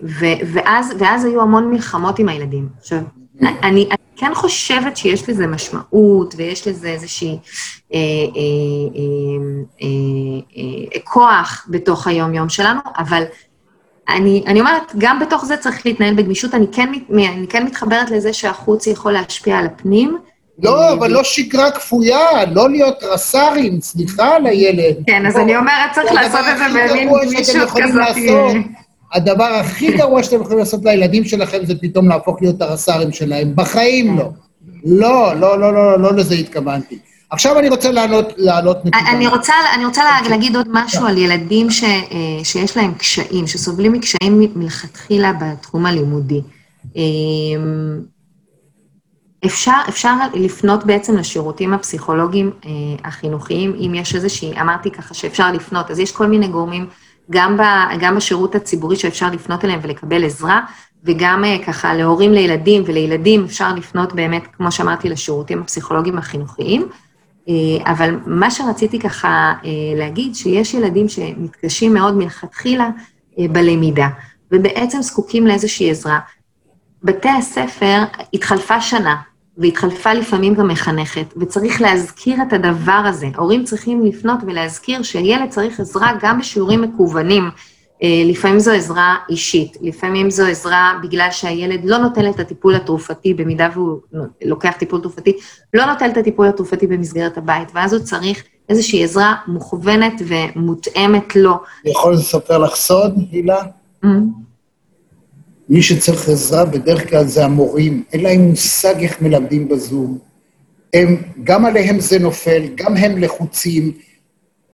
ו, ואז, ואז היו המון מלחמות עם הילדים. עכשיו, אני, אני כן חושבת שיש לזה משמעות ויש לזה איזושהי אה, אה, אה, אה, כוח בתוך היום-יום שלנו, אבל אני, אני אומרת, גם בתוך זה צריך להתנהל בגמישות. אני כן, אני כן מתחברת לזה שהחוץ יכול להשפיע על הפנים. לא, אבל לא שגרה כפויה, לא להיות רס"רים, סליחה על הילד. כן, אז אני אומרת, צריך לעשות את זה במין גמישות כזאת. הדבר הכי גרוע שאתם יכולים לעשות לילדים שלכם זה פתאום להפוך להיות הרס"רים שלהם. בחיים לא. לא, לא, לא, לא, לא לזה התכוונתי. עכשיו אני רוצה לענות, לעלות נקודה. אני רוצה, אני רוצה להגיד עוד משהו על ילדים ש, אה, שיש להם קשיים, שסובלים מקשיים מלכתחילה בתחום הלימודי. אמ, אפשר, אפשר לפנות בעצם לשירותים הפסיכולוגיים אה, החינוכיים, אם יש איזושהי, אמרתי ככה שאפשר לפנות, אז יש כל מיני גורמים גם, ב, גם בשירות הציבורי שאפשר לפנות אליהם ולקבל עזרה, וגם אה, ככה להורים לילדים ולילדים אפשר לפנות באמת, כמו שאמרתי, לשירותים הפסיכולוגיים החינוכיים. אה, אבל מה שרציתי ככה אה, להגיד, שיש ילדים שמתקשים מאוד מלכתחילה בלמידה, ובעצם זקוקים לאיזושהי עזרה. בתי הספר התחלפה שנה, והתחלפה לפעמים גם מחנכת, וצריך להזכיר את הדבר הזה. הורים צריכים לפנות ולהזכיר שילד צריך עזרה גם בשיעורים מקוונים. אה, לפעמים זו עזרה אישית, לפעמים זו עזרה בגלל שהילד לא נותן את הטיפול התרופתי, במידה והוא לוקח טיפול תרופתי, לא נותן את הטיפול התרופתי במסגרת הבית, ואז הוא צריך איזושהי עזרה מוכוונת ומותאמת לו. אני יכול לספר לך סוד, הילה? Mm-hmm. מי שצריך עזרה בדרך כלל זה המורים, אין להם מושג איך מלמדים בזום. הם, גם עליהם זה נופל, גם הם לחוצים.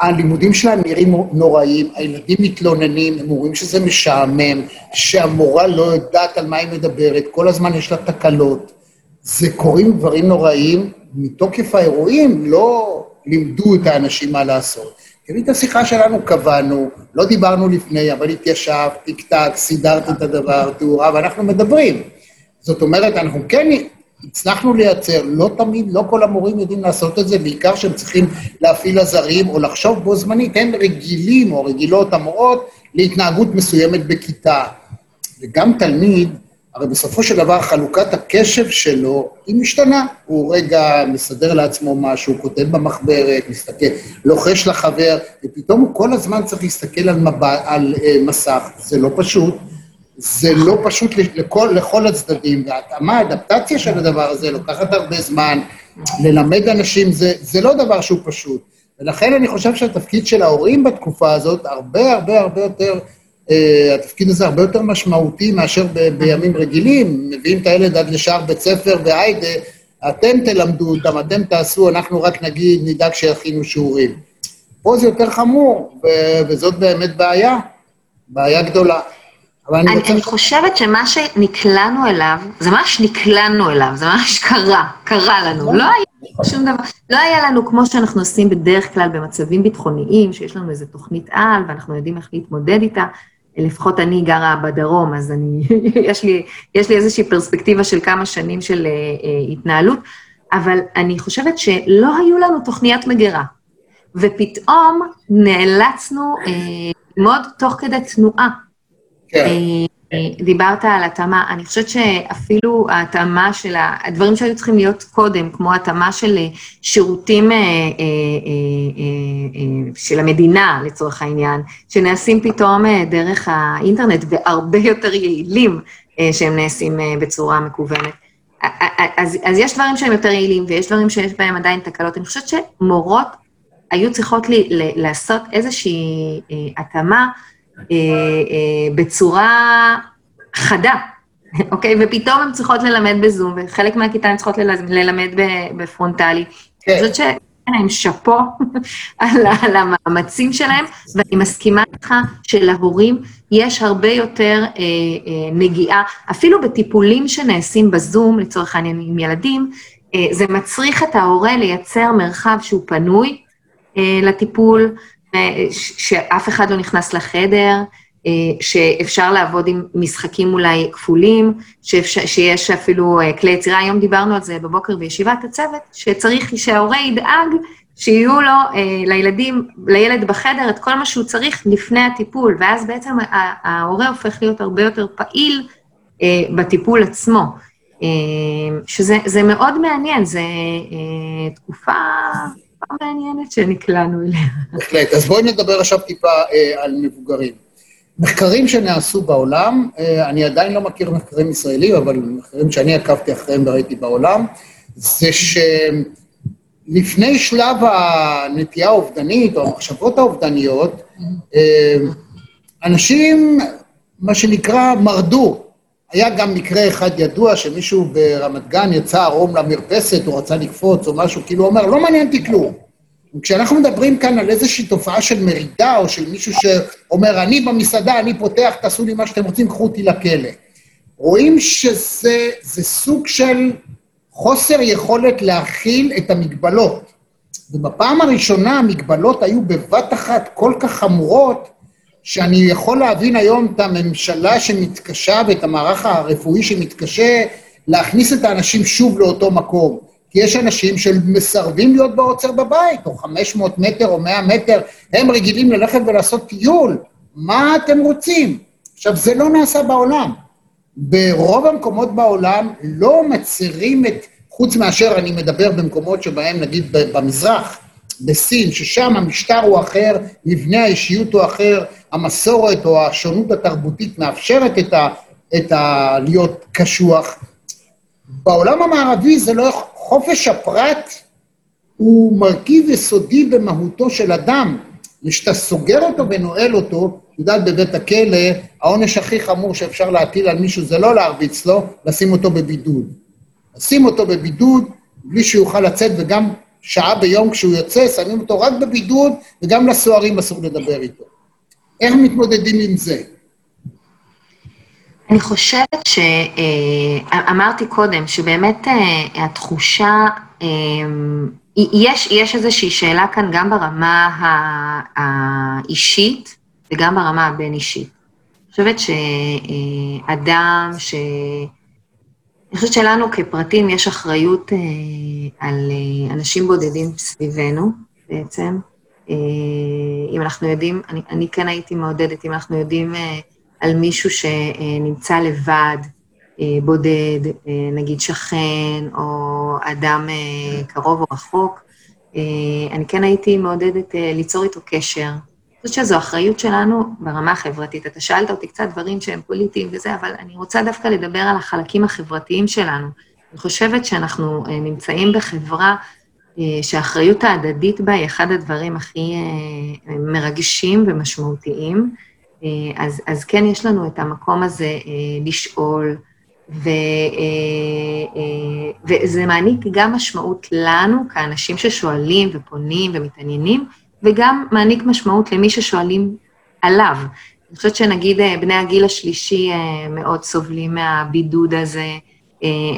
הלימודים שלהם נראים נוראים, הילדים מתלוננים, הם אומרים שזה משעמם, שהמורה לא יודעת על מה היא מדברת, כל הזמן יש לה תקלות. זה קורים דברים נוראים, מתוקף האירועים לא לימדו את האנשים מה לעשות. תראי את השיחה שלנו, קבענו, לא דיברנו לפני, אבל התיישבת, טק-טק, סידרת את הדבר, תאורה, ואנחנו מדברים. זאת אומרת, אנחנו כן הצלחנו לייצר, לא תמיד, לא כל המורים יודעים לעשות את זה, בעיקר שהם צריכים להפעיל עזרים או לחשוב בו זמנית, הם רגילים או רגילות המורות להתנהגות מסוימת בכיתה. וגם תלמיד, הרי בסופו של דבר חלוקת הקשב שלו היא משתנה. הוא רגע מסדר לעצמו משהו, כותב במחברת, מסתכל, לוחש לחבר, ופתאום הוא כל הזמן צריך להסתכל על, מבע, על uh, מסך. זה לא פשוט. זה לא פשוט לכל, לכל הצדדים, וההתאמה, האדפטציה של הדבר הזה לוקחת הרבה זמן. ללמד אנשים זה, זה לא דבר שהוא פשוט. ולכן אני חושב שהתפקיד של ההורים בתקופה הזאת הרבה הרבה הרבה יותר אה, התפקיד הזה הרבה יותר משמעותי מאשר ב- בימים רגילים, מביאים את הילד עד לשער בית ספר והיידה, אתם תלמדו אותם, אתם תעשו, אנחנו רק נגיד, נדאג שיכינו שיעורים. פה זה יותר חמור, ו- וזאת באמת בעיה, בעיה גדולה. אני, אני, חושבת שמה שנקלענו אליו, זה ממש נקלענו אליו, זה ממש קרה, קרה לנו. לא היה שום דבר, לא היה לנו כמו שאנחנו עושים בדרך כלל במצבים ביטחוניים, שיש לנו איזו תוכנית על ואנחנו יודעים איך להתמודד איתה. לפחות אני גרה בדרום, אז אני, יש, לי, יש לי איזושהי פרספקטיבה של כמה שנים של אה, אה, התנהלות, אבל אני חושבת שלא היו לנו תוכניות מגירה, ופתאום נאלצנו אה, ללמוד תוך כדי תנועה. כן. אה, דיברת על התאמה, אני חושבת שאפילו ההתאמה של הדברים שהיו צריכים להיות קודם, כמו התאמה של שירותים של המדינה, לצורך העניין, שנעשים פתאום דרך האינטרנט והרבה יותר יעילים שהם נעשים בצורה מקוונת. אז, אז יש דברים שהם יותר יעילים ויש דברים שיש בהם עדיין תקלות. אני חושבת שמורות היו צריכות לי, לעשות איזושהי אה, התאמה אה, אה, בצורה חדה, אוקיי? ופתאום הן צריכות ללמד בזום, וחלק מהכיתה הן צריכות ללמד בפרונטלי. כן. אני חושבת ש... להם שאפו על, המאמצים שלהם, ואני מסכימה איתך שלהורים יש הרבה יותר אה, אה, נגיעה, אפילו בטיפולים שנעשים בזום, לצורך העניין עם ילדים, אה, זה מצריך את ההורה לייצר מרחב שהוא פנוי אה, לטיפול, אה, שאף אחד לא נכנס לחדר, אה, שאפשר לעבוד עם משחקים אולי כפולים, שיש אפילו אה, כלי יצירה, היום דיברנו על זה בבוקר בישיבת הצוות, שצריך שההורה ידאג שיהיו לו, אה, לילדים, לילד בחדר, את כל מה שהוא צריך לפני הטיפול, ואז בעצם ההורה הופך להיות הרבה יותר פעיל בטיפול עצמו. שזה מאוד מעניין, זו תקופה מעניינת שנקלענו אליה. בהחלט. אז בואי נדבר עכשיו טיפה על מבוגרים. מחקרים שנעשו בעולם, אה, אני עדיין לא מכיר מחקרים ישראלים, אבל מחקרים שאני עקבתי אחריהם וראיתי בעולם, זה שלפני שלב הנטייה האובדנית או המחשבות האובדניות, אה, אנשים, מה שנקרא, מרדו. היה גם מקרה אחד ידוע שמישהו ברמת גן יצא ערום למרפסת, הוא רצה לקפוץ או משהו, כאילו הוא אומר, לא מעניין אותי כלום. כשאנחנו מדברים כאן על איזושהי תופעה של מרידה, או של מישהו שאומר, אני במסעדה, אני פותח, תעשו לי מה שאתם רוצים, קחו אותי לכלא. רואים שזה סוג של חוסר יכולת להכיל את המגבלות. ובפעם הראשונה המגבלות היו בבת אחת כל כך חמורות, שאני יכול להבין היום את הממשלה שמתקשה ואת המערך הרפואי שמתקשה להכניס את האנשים שוב לאותו מקום. כי יש אנשים שמסרבים להיות בעוצר בבית, או 500 מטר או 100 מטר, הם רגילים ללכת ולעשות טיול. מה אתם רוצים? עכשיו, זה לא נעשה בעולם. ברוב המקומות בעולם לא מצרים את, חוץ מאשר אני מדבר במקומות שבהם, נגיד במזרח, בסין, ששם המשטר הוא אחר, מבנה האישיות הוא אחר, המסורת או השונות התרבותית מאפשרת את ה... את ה... להיות קשוח. בעולם המערבי זה לא, חופש הפרט הוא מרכיב יסודי במהותו של אדם, וכשאתה סוגר אותו ונועל אותו, את יודעת, בבית הכלא, העונש הכי חמור שאפשר להטיל על מישהו זה לא להרביץ לו, לשים אותו בבידוד. לשים אותו בבידוד בלי שיוכל לצאת, וגם שעה ביום כשהוא יוצא, שמים אותו רק בבידוד, וגם לסוהרים אסור לדבר איתו. איך מתמודדים עם זה? אני חושבת שאמרתי אה, קודם, שבאמת אה, התחושה, אה, יש, יש איזושהי שאלה כאן גם ברמה האישית וגם ברמה הבין-אישית. אני חושבת שאדם ש... אני חושבת שלנו כפרטים יש אחריות על אנשים בודדים סביבנו, בעצם. אם אנחנו יודעים, אני, אני כן הייתי מעודדת, אם אנחנו יודעים על מישהו שנמצא לבד, אה, בודד, אה, נגיד שכן, או אדם אה, קרוב או רחוק, אני כן הייתי מעודדת ליצור איתו קשר. אני חושבת שזו אחריות שלנו ברמה החברתית. אתה שאלת אותי קצת דברים שהם פוליטיים וזה, אבל אני רוצה דווקא לדבר על החלקים החברתיים שלנו. אני חושבת שאנחנו נמצאים בחברה שהאחריות ההדדית בה היא אחד הדברים הכי מרגשים ומשמעותיים. אה, אז, אז כן יש לנו את המקום הזה אה, לשאול, ו, אה, וזה מעניק גם משמעות לנו, כאנשים ששואלים ופונים ומתעניינים, וגם מעניק משמעות למי ששואלים עליו. אני חושבת שנגיד בני הגיל השלישי מאוד סובלים מהבידוד הזה,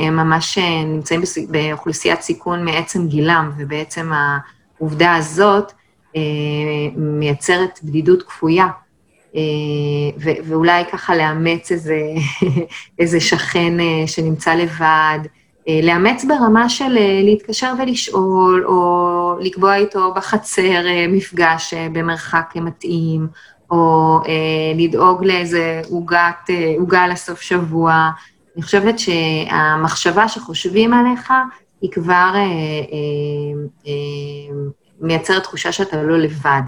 הם ממש נמצאים באוכלוסיית סיכון מעצם גילם, ובעצם העובדה הזאת מייצרת בדידות כפויה. אה, ואולי ככה לאמץ איזה, איזה שכן אה, שנמצא לבד, אה, לאמץ ברמה של להתקשר ולשאול, או לקבוע איתו בחצר מפגש במרחק מתאים, או אה, לדאוג לאיזה אה, עוגה לסוף שבוע. אני חושבת שהמחשבה שחושבים עליך היא כבר אה, אה, אה, מייצרת תחושה שאתה לא לבד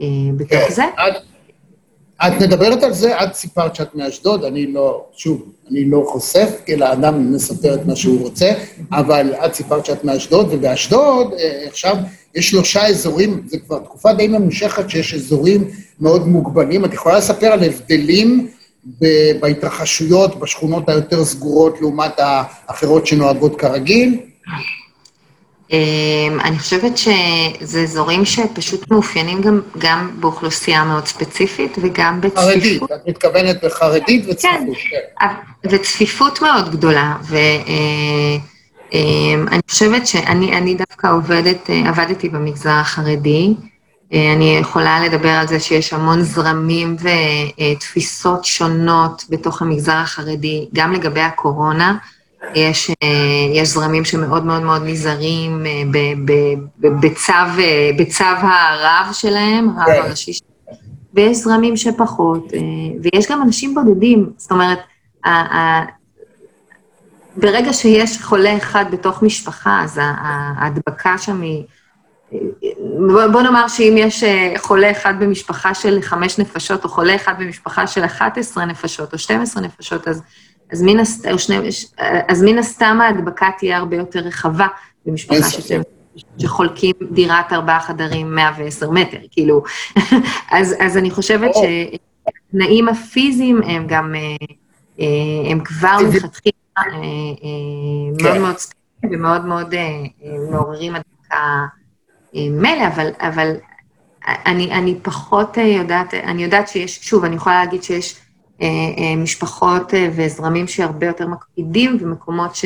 אה, בתוך כן, זה. את, את מדברת על זה, את סיפרת שאת מאשדוד, אני לא, שוב, אני לא חושף, כי לאדם מספר את מה שהוא רוצה, אבל את סיפרת שאת מאשדוד, ובאשדוד אה, עכשיו יש שלושה אזורים, זה כבר תקופה די ממושכת שיש אזורים מאוד מוגבלים. את יכולה לספר על הבדלים בהתרחשויות בשכונות היותר סגורות לעומת האחרות שנוהגות כרגיל? אמ, אני חושבת שזה אזורים שפשוט מאופיינים גם, גם באוכלוסייה מאוד ספציפית וגם בצפיפות. חרדית, את מתכוונת בחרדית וצפיפות, כן. כן. וצפיפות מאוד גדולה, ואני אה, אמ, חושבת שאני דווקא עובדת, אה, עבדתי במגזר החרדי, אני יכולה לדבר על זה שיש המון זרמים ותפיסות שונות בתוך המגזר החרדי, גם לגבי הקורונה. יש, אה, יש זרמים שמאוד מאוד מאוד נזהרים אה, בצו, בצו הרב שלהם, הרב כן. הראשי שלהם, ויש זרמים שפחות, ויש גם אנשים בודדים, זאת אומרת, ברגע שיש חולה אחד בתוך משפחה, אז ההדבקה שם היא... בוא נאמר שאם יש אה, חולה אחד במשפחה של חמש נפשות, או חולה אחד במשפחה של 11 נפשות, או 12 נפשות, אז, אז, מן, הסת, או שני, אז מן הסתם ההדבקה תהיה הרבה יותר רחבה במשפחה של... שחולקים דירת ארבעה חדרים 110 מטר, כאילו. אז, אז אני חושבת שהתנאים הפיזיים הם גם, אה, אה, הם כבר מלכתחילה מאוד כן. מאוד ספציפיים ומאוד מאוד מעוררים הדבקה. מילא, אבל, אבל אני, אני פחות יודעת, אני יודעת שיש, שוב, אני יכולה להגיד שיש אה, אה, משפחות אה, וזרמים שהרבה יותר מקפידים, ומקומות ש...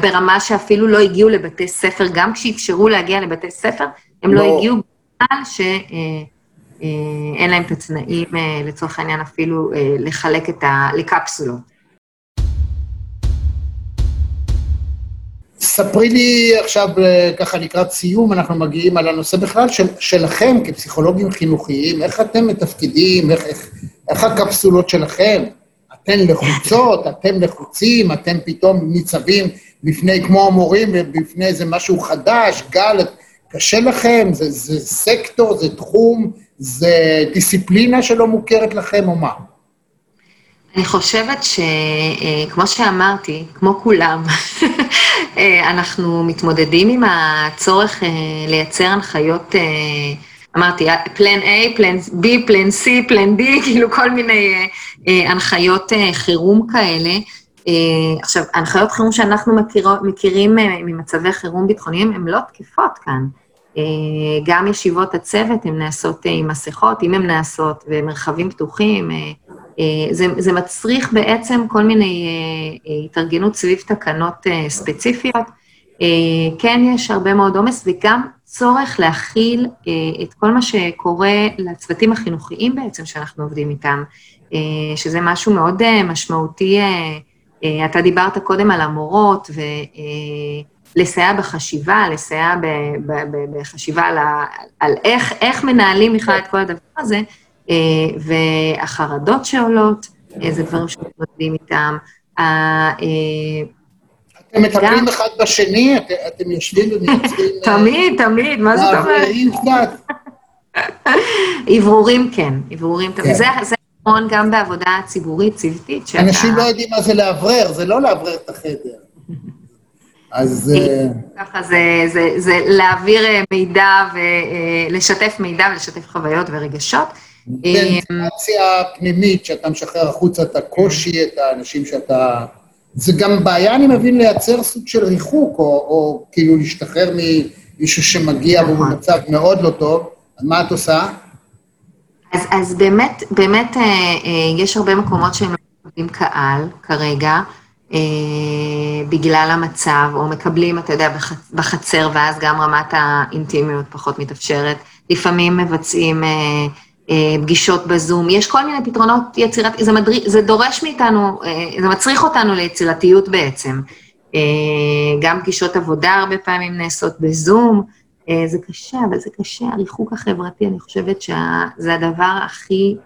ברמה שאפילו לא הגיעו לבתי ספר, גם כשאפשרו להגיע לבתי ספר, הם לא, לא הגיעו בגלל שאין להם את התנאים, לצורך העניין, אפילו לחלק את ה... לקפסולות. ספרי לי עכשיו, אה, ככה לקראת סיום, אנחנו מגיעים על הנושא בכלל של, שלכם כפסיכולוגים חינוכיים, איך אתם מתפקידים, איך, איך, איך הקפסולות שלכם? אתן לחוצות, אתם לחוצים, אתם פתאום ניצבים בפני, כמו המורים, בפני איזה משהו חדש, גל, קשה לכם? זה, זה סקטור, זה תחום, זה דיסציפלינה שלא מוכרת לכם, או מה? אני חושבת שכמו שאמרתי, כמו כולם, אנחנו מתמודדים עם הצורך לייצר הנחיות, אמרתי, פלן A, פלן B, פלן C, פלן D, כאילו כל מיני הנחיות חירום כאלה. עכשיו, הנחיות חירום שאנחנו מכיר, מכירים ממצבי חירום ביטחוניים הן לא תקפות כאן. גם ישיבות הצוות הן נעשות עם מסכות, אם הן נעשות, ומרחבים פתוחים, אה, זה, זה מצריך בעצם כל מיני אה, אה, התארגנות סביב תקנות ספציפיות. כן, יש הרבה מאוד עומס, וגם צורך להכיל את כל מה שקורה לצוותים החינוכיים בעצם שאנחנו עובדים איתם, שזה משהו מאוד משמעותי. אתה דיברת קודם על המורות, ולסייע בחשיבה, לסייע בחשיבה על, על איך, איך מנהלים בכלל את כל הדבר הזה. אה, והחרדות שעולות, אה, זה דברים שמתמודדים איתם. אה, אתם מטפלים אחד בשני? אתם יושבים ומייצרים... תמיד, תמיד, מה זאת אומרת? אוורורים כן, אוורורים, כן. זה נכון גם בעבודה ציבורית, צוותית, שאתה... אנשים לא יודעים מה זה לאוורר, זה לא לאוורר את החדר. אז... ככה זה להעביר מידע ולשתף מידע ולשתף חוויות ורגשות. ונטרציה פנימית, שאתה משחרר החוצה את הקושי, את האנשים שאתה... זה גם בעיה, אני מבין, לייצר סוג של ריחוק, או, או כאילו להשתחרר ממישהו שמגיע והוא נכון. במצב מאוד לא טוב. מה את עושה? אז, אז באמת, באמת אה, אה, יש הרבה מקומות שהם לא מקבלים קהל כרגע, אה, בגלל המצב, או מקבלים, אתה יודע, בח, בחצר, ואז גם רמת האינטימיות פחות מתאפשרת. לפעמים מבצעים... אה, פגישות בזום, יש כל מיני פתרונות יצירת, זה, מדריך, זה דורש מאיתנו, אה, זה מצריך אותנו ליצירתיות בעצם. אה, גם פגישות עבודה הרבה פעמים נעשות בזום, אה, זה קשה, אבל זה קשה. הריחוק החברתי, אני חושבת שזה הדבר הכי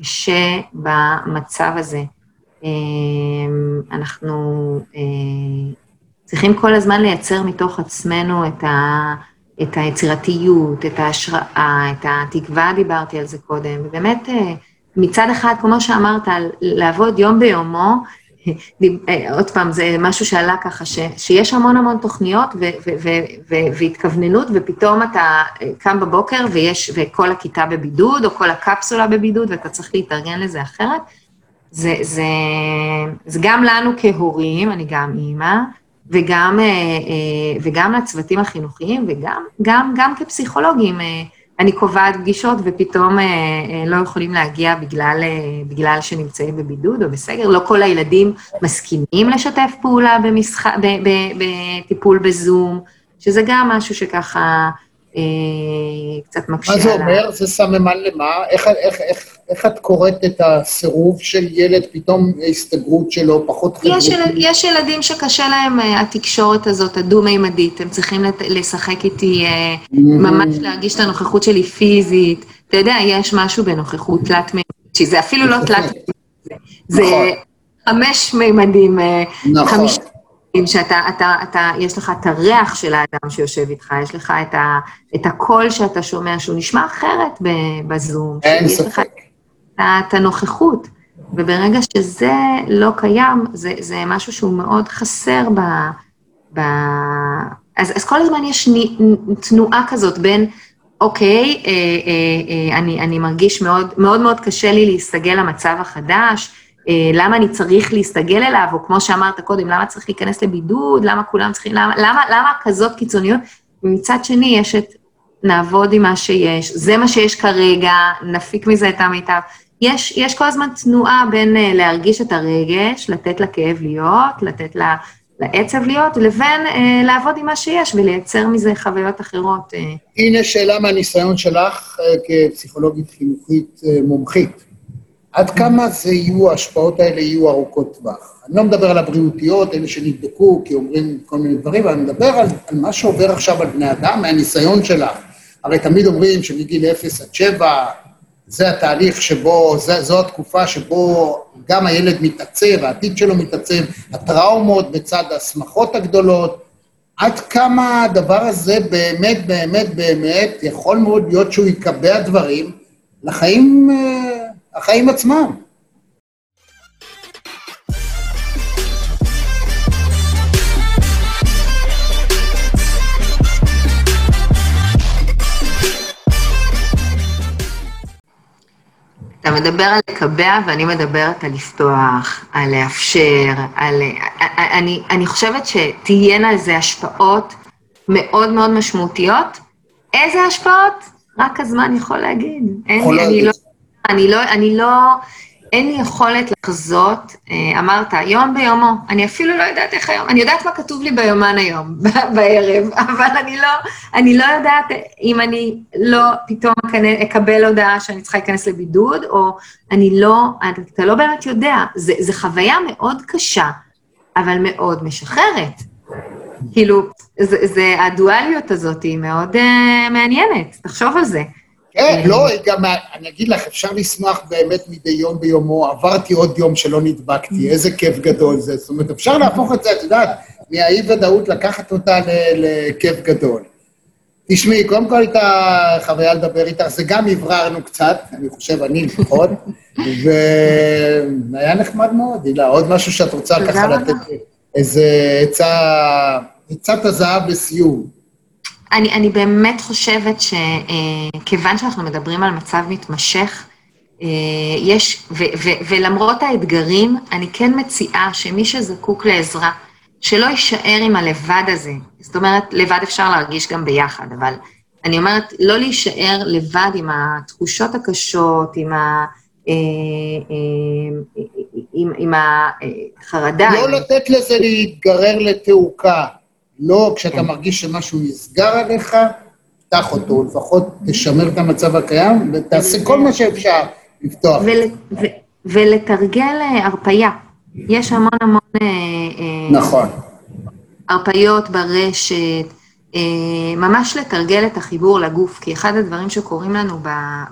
קשה במצב הזה. אה, אנחנו אה, צריכים כל הזמן לייצר מתוך עצמנו את, ה, את היצירתיות, את ההשראה, את התקווה, דיברתי על זה קודם, ובאמת, מצד אחד, כמו שאמרת, לעבוד יום ביומו, אה, עוד פעם, זה משהו שעלה ככה, ש, שיש המון המון תוכניות ו, ו, ו, ו, והתכווננות, ופתאום אתה אה, קם בבוקר ויש, וכל הכיתה בבידוד, או כל הקפסולה בבידוד, ואתה צריך להתארגן לזה אחרת. זה, זה, זה גם לנו כהורים, אני גם אימא, וגם, אה, וגם לצוותים החינוכיים, וגם גם, גם כפסיכולוגים. אני קובעת פגישות ופתאום אה, אה, לא יכולים להגיע בגלל, אה, בגלל שנמצאים בבידוד או בסגר. לא כל הילדים מסכימים לשתף פעולה במשח... בטיפול בזום, שזה גם משהו שככה אה, קצת מקשה עליו. מה זה אומר? זה סממן למה? איך, איך, איך, איך את קוראת את הסירוב של ילד, פתאום ההסתגרות שלו פחות חברתית? יש, ילד, יש ילדים שקשה להם uh, התקשורת הזאת, הדו-מימדית, הם צריכים לת, לשחק איתי, uh, mm-hmm. ממש להרגיש את הנוכחות שלי פיזית. אתה יודע, יש משהו בנוכחות תלת-מימדית, שזה אפילו לא תלת-מימדית, זה נכון. חמש מימדים, אה, נכון. חמישה שאתה, אתה, אתה, יש לך את הריח של האדם שיושב איתך, יש לך את, ה, את הקול שאתה שומע, שהוא נשמע אחרת בזום. אין ספק. את הנוכחות. וברגע שזה לא קיים, זה, זה משהו שהוא מאוד חסר ב... ב... אז, אז כל הזמן יש ני, תנועה כזאת בין, אוקיי, אה, אה, אה, אני, אני מרגיש מאוד, מאוד מאוד קשה לי להסתגל למצב החדש, למה אני צריך להסתגל אליו, או כמו שאמרת קודם, למה צריך להיכנס לבידוד, למה כולם צריכים, למה, למה, למה כזאת קיצוניות? ומצד שני יש את נעבוד עם מה שיש, זה מה שיש כרגע, נפיק מזה את המיטב. יש, יש כל הזמן תנועה בין uh, להרגיש את הרגש, לתת לכאב להיות, לתת לה, לעצב להיות, לבין uh, לעבוד עם מה שיש ולייצר מזה חוויות אחרות. Uh. הנה שאלה מהניסיון שלך כפסיכולוגית חינוכית uh, מומחית. עד כמה זה יהיו, ההשפעות האלה יהיו ארוכות טווח? אני לא מדבר על הבריאותיות, אלה שנדבקו, כי אומרים כל מיני דברים, אני מדבר על, על מה שעובר עכשיו על בני אדם, מהניסיון שלך. הרי תמיד אומרים שמגיל 0 עד 7, זה התהליך שבו, זה, זו התקופה שבו גם הילד מתעצב, העתיד שלו מתעצב, הטראומות בצד השמחות הגדולות. עד כמה הדבר הזה באמת, באמת, באמת, יכול מאוד להיות שהוא יקבע דברים לחיים, אה, החיים עצמם. אתה מדבר על לקבע ואני מדברת על לפתוח, על לאפשר, על... אני, אני חושבת שתהיינה לזה השפעות מאוד מאוד משמעותיות. איזה השפעות? רק הזמן יכול להגיד. אין לי, אני לא... אני לא, אני לא, אין לי יכולת לחזות, אה, אמרת, יום ביומו, אני אפילו לא יודעת איך היום, אני יודעת מה כתוב לי ביומן היום, בערב, אבל אני לא, אני לא יודעת אם אני לא פתאום אקבל הודעה שאני צריכה להיכנס לבידוד, או אני לא, אתה לא באמת יודע, זו חוויה מאוד קשה, אבל מאוד משחררת. כאילו, זה, זה, הדואליות הזאת היא מאוד uh, מעניינת, תחשוב על זה. כן, לא, גם, אני אגיד לך, אפשר לשמוח באמת מדי יום ביומו, עברתי עוד יום שלא נדבקתי, איזה כיף גדול זה. זאת אומרת, אפשר להפוך את זה, את יודעת, מהאי-ודאות לקחת אותה לכיף גדול. תשמעי, קודם כל הייתה חוויה לדבר איתך, זה גם הבררנו קצת, אני חושב, אני לפחות, והיה נחמד מאוד, הילה. עוד משהו שאת רוצה ככה לתת איזה עצה, עצת הזהב לסיום. אני, אני באמת חושבת שכיוון אה, שאנחנו מדברים על מצב מתמשך, אה, יש, ו, ו, ולמרות האתגרים, אני כן מציעה שמי שזקוק לעזרה, שלא יישאר עם הלבד הזה. זאת אומרת, לבד אפשר להרגיש גם ביחד, אבל אני אומרת, לא להישאר לבד עם התחושות הקשות, עם ה... אה, עם, עם החרדה. לא לתת לזה להתגרר לתעוקה. לא כשאתה כן. מרגיש שמשהו נסגר עליך, פתח אותו, לפחות תשמר את המצב הקיים ותעשה כל מה שאפשר לפתוח. ולתרגל אה, הרפייה. יש המון המון... אה, אה, נכון. הרפיות ברשת, ממש לתרגל את החיבור לגוף, כי אחד הדברים שקורים לנו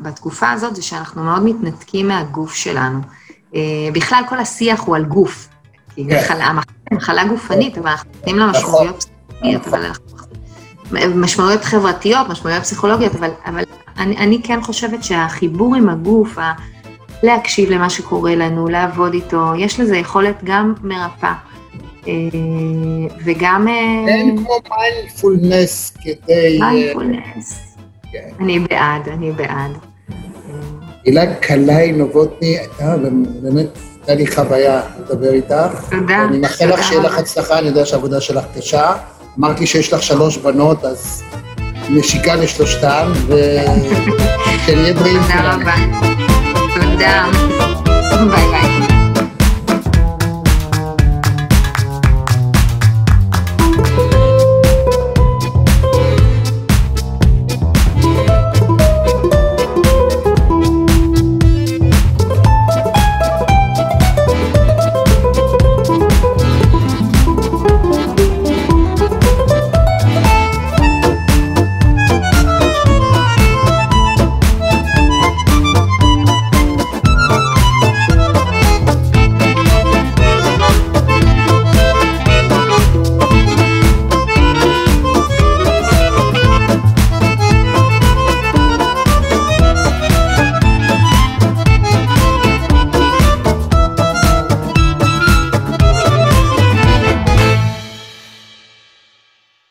בתקופה הזאת זה שאנחנו מאוד מתנתקים מהגוף שלנו. בכלל כל השיח הוא על גוף, כן. מחלה גופנית, אבל אנחנו נותנים לה משמעויות אבל אנחנו... משמעויות חברתיות, משמעויות פסיכולוגיות, אבל, אבל אני, אני כן חושבת שהחיבור עם הגוף, ה... להקשיב למה שקורה לנו, לעבוד איתו, יש לזה יכולת גם מרפאה. אה, וגם... אה, אין כמו מיינדפולנס כדי... מיינדפולנס. כן. אני בעד, אני בעד. הילה קלעי נובוטני, באמת, הייתה לי חוויה לדבר איתך. תודה. אני מאחל לך שיהיה לך הצלחה, אני יודע שהעבודה שלך קשה. אמרת לי שיש לך שלוש בנות, אז נשיקה לשלושתן, ושנהיה בריאים. תודה רבה. תודה. ביי ביי.